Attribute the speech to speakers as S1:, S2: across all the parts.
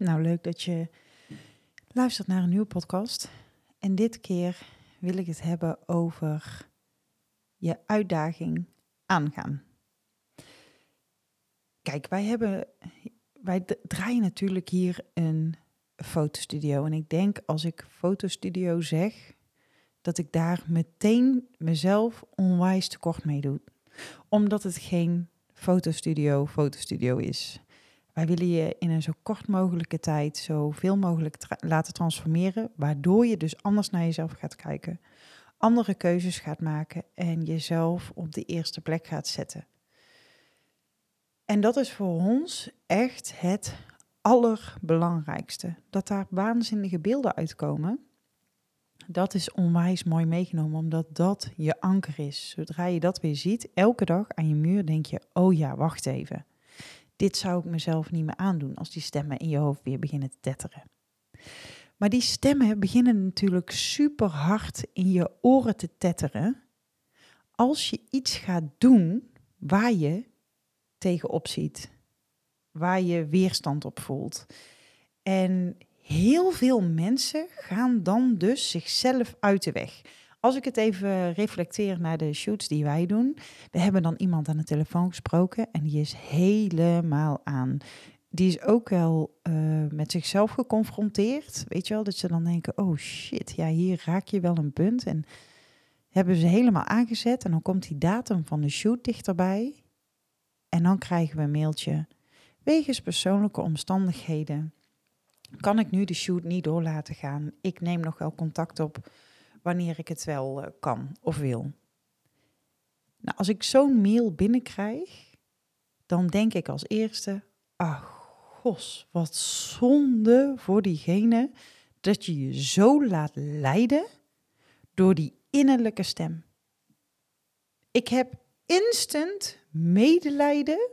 S1: Nou, leuk dat je luistert naar een nieuwe podcast. En dit keer wil ik het hebben over je uitdaging aangaan. Kijk, wij hebben, wij draaien natuurlijk hier een fotostudio. En ik denk als ik fotostudio zeg, dat ik daar meteen mezelf onwijs tekort mee doe. Omdat het geen fotostudio, fotostudio is. Wij willen je in een zo kort mogelijke tijd zoveel mogelijk laten transformeren, waardoor je dus anders naar jezelf gaat kijken, andere keuzes gaat maken en jezelf op de eerste plek gaat zetten. En dat is voor ons echt het allerbelangrijkste. Dat daar waanzinnige beelden uitkomen. Dat is onwijs mooi meegenomen, omdat dat je anker is. Zodra je dat weer ziet, elke dag aan je muur, denk je: oh ja, wacht even dit zou ik mezelf niet meer aandoen als die stemmen in je hoofd weer beginnen te tetteren. Maar die stemmen beginnen natuurlijk super hard in je oren te tetteren als je iets gaat doen waar je tegenop ziet, waar je weerstand op voelt. En heel veel mensen gaan dan dus zichzelf uit de weg. Als ik het even reflecteer naar de shoots die wij doen. We hebben dan iemand aan de telefoon gesproken en die is helemaal aan. Die is ook wel uh, met zichzelf geconfronteerd. Weet je wel, dat ze dan denken, oh shit, ja, hier raak je wel een punt. En hebben ze helemaal aangezet en dan komt die datum van de shoot dichterbij. En dan krijgen we een mailtje. Wegens persoonlijke omstandigheden kan ik nu de shoot niet door laten gaan. Ik neem nog wel contact op wanneer ik het wel eh, kan of wil. Nou, als ik zo'n mail binnenkrijg, dan denk ik als eerste, ach gos, wat zonde voor diegene dat je je zo laat leiden door die innerlijke stem. Ik heb instant medelijden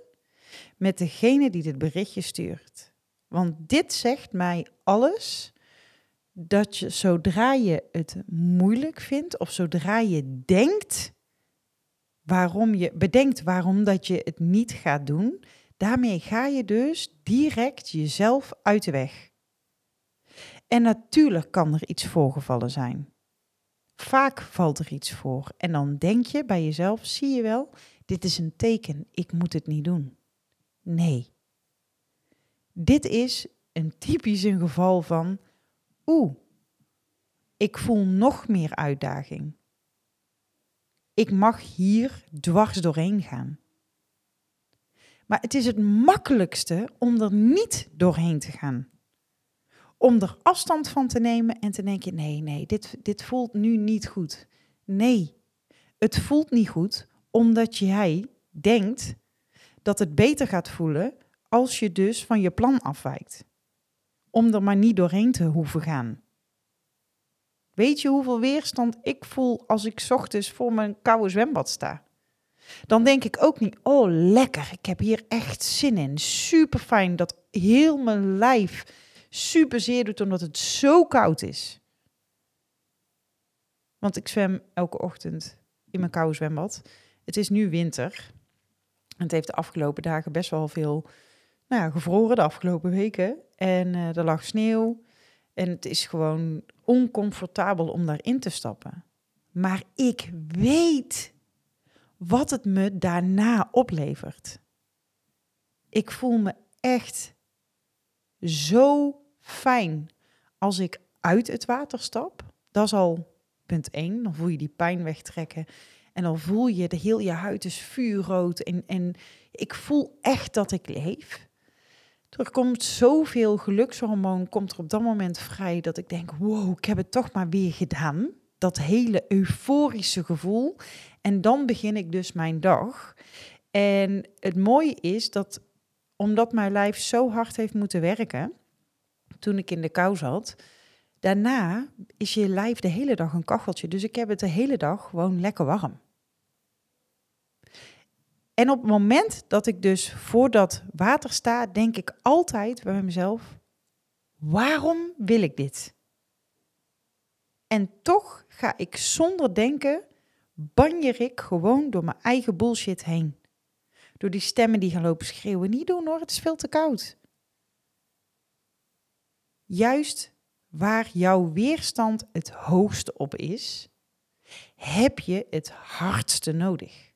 S1: met degene die dit berichtje stuurt. Want dit zegt mij alles dat je zodra je het moeilijk vindt of zodra je denkt waarom je bedenkt waarom dat je het niet gaat doen, daarmee ga je dus direct jezelf uit de weg. En natuurlijk kan er iets voorgevallen zijn. Vaak valt er iets voor en dan denk je bij jezelf, zie je wel, dit is een teken, ik moet het niet doen. Nee. Dit is een typisch een geval van oeh, ik voel nog meer uitdaging. Ik mag hier dwars doorheen gaan. Maar het is het makkelijkste om er niet doorheen te gaan. Om er afstand van te nemen en te denken: nee, nee, dit, dit voelt nu niet goed. Nee, het voelt niet goed omdat jij denkt dat het beter gaat voelen als je dus van je plan afwijkt om er maar niet doorheen te hoeven gaan. Weet je hoeveel weerstand ik voel als ik ochtends voor mijn koude zwembad sta? Dan denk ik ook niet, oh lekker, ik heb hier echt zin in. Super fijn dat heel mijn lijf super zeer doet omdat het zo koud is. Want ik zwem elke ochtend in mijn koude zwembad. Het is nu winter. Het heeft de afgelopen dagen best wel veel nou ja, gevroren, de afgelopen weken. En uh, er lag sneeuw. En het is gewoon oncomfortabel om daarin te stappen. Maar ik weet wat het me daarna oplevert. Ik voel me echt zo fijn als ik uit het water stap. Dat is al punt 1. Dan voel je die pijn wegtrekken. En dan voel je, de heel je huid is vuurrood. En, en ik voel echt dat ik leef. Er komt zoveel gelukshormoon komt er op dat moment vrij dat ik denk, wow, ik heb het toch maar weer gedaan. Dat hele euforische gevoel. En dan begin ik dus mijn dag. En het mooie is dat omdat mijn lijf zo hard heeft moeten werken toen ik in de kou zat, daarna is je lijf de hele dag een kacheltje. Dus ik heb het de hele dag gewoon lekker warm. En op het moment dat ik dus voor dat water sta, denk ik altijd bij mezelf: waarom wil ik dit? En toch ga ik zonder denken, banjer ik gewoon door mijn eigen bullshit heen. Door die stemmen die gaan lopen schreeuwen: niet doen hoor, het is veel te koud. juist waar jouw weerstand het hoogste op is, heb je het hardste nodig.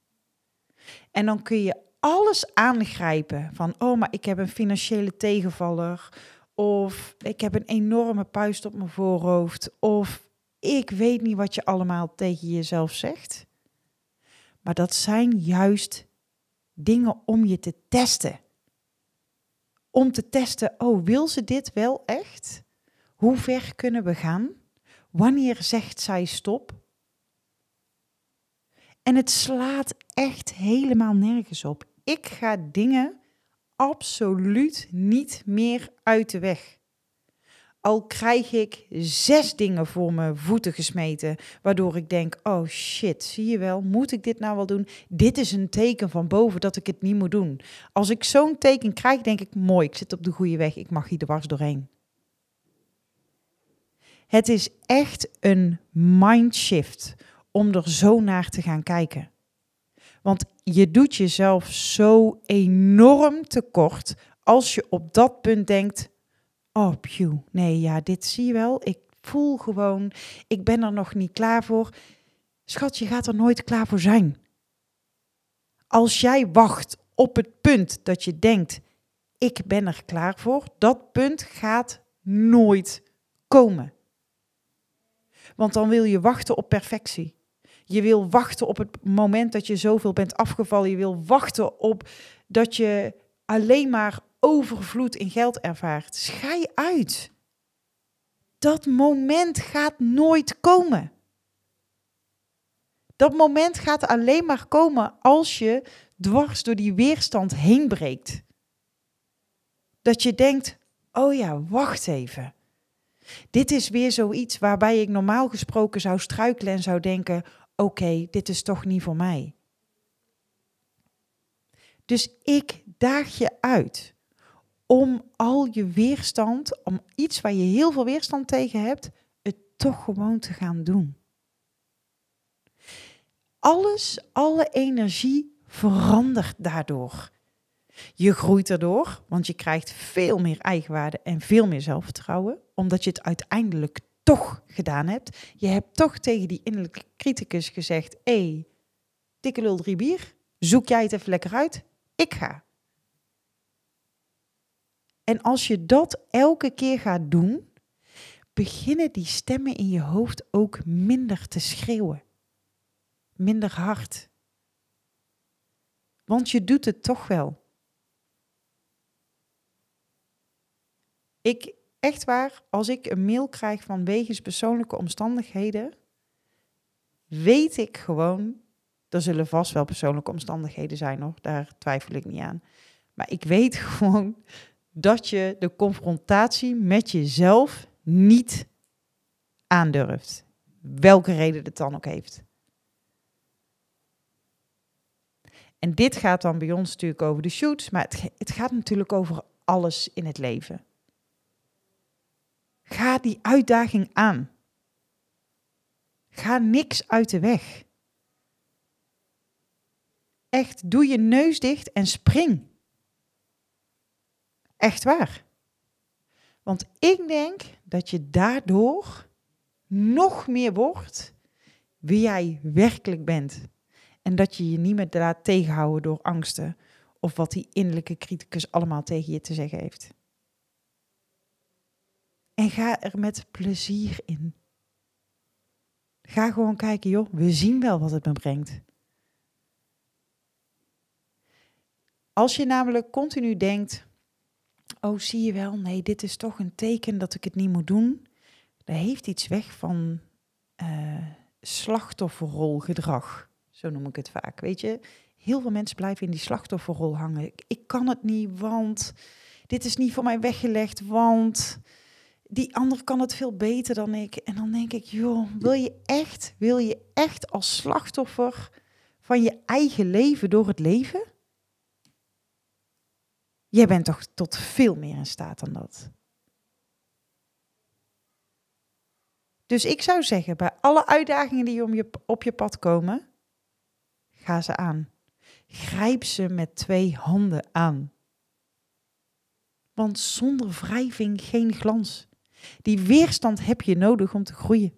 S1: En dan kun je alles aangrijpen van, oh, maar ik heb een financiële tegenvaller, of ik heb een enorme puist op mijn voorhoofd, of ik weet niet wat je allemaal tegen jezelf zegt. Maar dat zijn juist dingen om je te testen. Om te testen, oh, wil ze dit wel echt? Hoe ver kunnen we gaan? Wanneer zegt zij stop? En het slaat echt helemaal nergens op. Ik ga dingen absoluut niet meer uit de weg. Al krijg ik zes dingen voor mijn voeten gesmeten, waardoor ik denk: oh shit, zie je wel, moet ik dit nou wel doen? Dit is een teken van boven dat ik het niet moet doen. Als ik zo'n teken krijg, denk ik: mooi, ik zit op de goede weg, ik mag hier dwars doorheen. Het is echt een mindshift om er zo naar te gaan kijken. Want je doet jezelf zo enorm tekort als je op dat punt denkt: Oh, pew, nee, ja, dit zie je wel. Ik voel gewoon, ik ben er nog niet klaar voor. Schat, je gaat er nooit klaar voor zijn. Als jij wacht op het punt dat je denkt: Ik ben er klaar voor, dat punt gaat nooit komen. Want dan wil je wachten op perfectie. Je wil wachten op het moment dat je zoveel bent afgevallen. Je wil wachten op dat je alleen maar overvloed in geld ervaart. Schij uit. Dat moment gaat nooit komen. Dat moment gaat alleen maar komen als je dwars door die weerstand heen breekt. Dat je denkt: oh ja, wacht even. Dit is weer zoiets waarbij ik normaal gesproken zou struikelen en zou denken: oké, dit is toch niet voor mij. Dus ik daag je uit om al je weerstand, om iets waar je heel veel weerstand tegen hebt, het toch gewoon te gaan doen. Alles, alle energie verandert daardoor. Je groeit erdoor, want je krijgt veel meer eigenwaarde en veel meer zelfvertrouwen, omdat je het uiteindelijk toch gedaan hebt. Je hebt toch tegen die innerlijke criticus gezegd: hé, hey, dikke lul drie bier, zoek jij het even lekker uit? Ik ga. En als je dat elke keer gaat doen, beginnen die stemmen in je hoofd ook minder te schreeuwen. Minder hard. Want je doet het toch wel. Ik, echt waar, als ik een mail krijg van wegens persoonlijke omstandigheden, weet ik gewoon, er zullen vast wel persoonlijke omstandigheden zijn hoor, daar twijfel ik niet aan. Maar ik weet gewoon dat je de confrontatie met jezelf niet aandurft. Welke reden het dan ook heeft. En dit gaat dan bij ons natuurlijk over de shoots, maar het, het gaat natuurlijk over alles in het leven. Ga die uitdaging aan. Ga niks uit de weg. Echt, doe je neus dicht en spring. Echt waar. Want ik denk dat je daardoor nog meer wordt wie jij werkelijk bent. En dat je je niet meer laat tegenhouden door angsten of wat die innerlijke criticus allemaal tegen je te zeggen heeft. En ga er met plezier in. Ga gewoon kijken, joh, we zien wel wat het me brengt. Als je namelijk continu denkt, oh zie je wel, nee, dit is toch een teken dat ik het niet moet doen. Dat heeft iets weg van uh, slachtofferrolgedrag, zo noem ik het vaak. Weet je, heel veel mensen blijven in die slachtofferrol hangen. Ik kan het niet, want dit is niet voor mij weggelegd, want die ander kan het veel beter dan ik. En dan denk ik, joh, wil je echt, wil je echt als slachtoffer van je eigen leven door het leven? Jij bent toch tot veel meer in staat dan dat. Dus ik zou zeggen, bij alle uitdagingen die om je, op je pad komen, ga ze aan. Grijp ze met twee handen aan. Want zonder wrijving geen glans. Die weerstand heb je nodig om te groeien.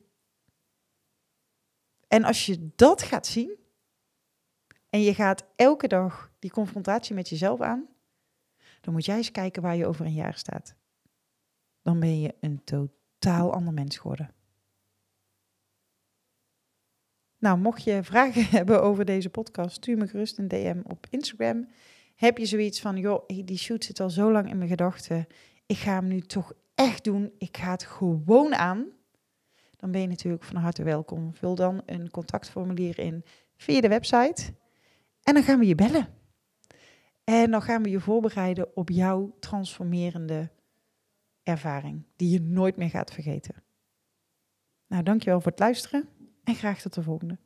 S1: En als je dat gaat zien en je gaat elke dag die confrontatie met jezelf aan, dan moet jij eens kijken waar je over een jaar staat. Dan ben je een totaal ander mens geworden. Nou, mocht je vragen hebben over deze podcast, stuur me gerust een DM op Instagram. Heb je zoiets van, joh, die shoot zit al zo lang in mijn gedachten. Ik ga hem nu toch doen. Ik ga het gewoon aan. Dan ben je natuurlijk van harte welkom. Vul dan een contactformulier in via de website. En dan gaan we je bellen. En dan gaan we je voorbereiden op jouw transformerende ervaring, die je nooit meer gaat vergeten. Nou, dankjewel voor het luisteren en graag tot de volgende.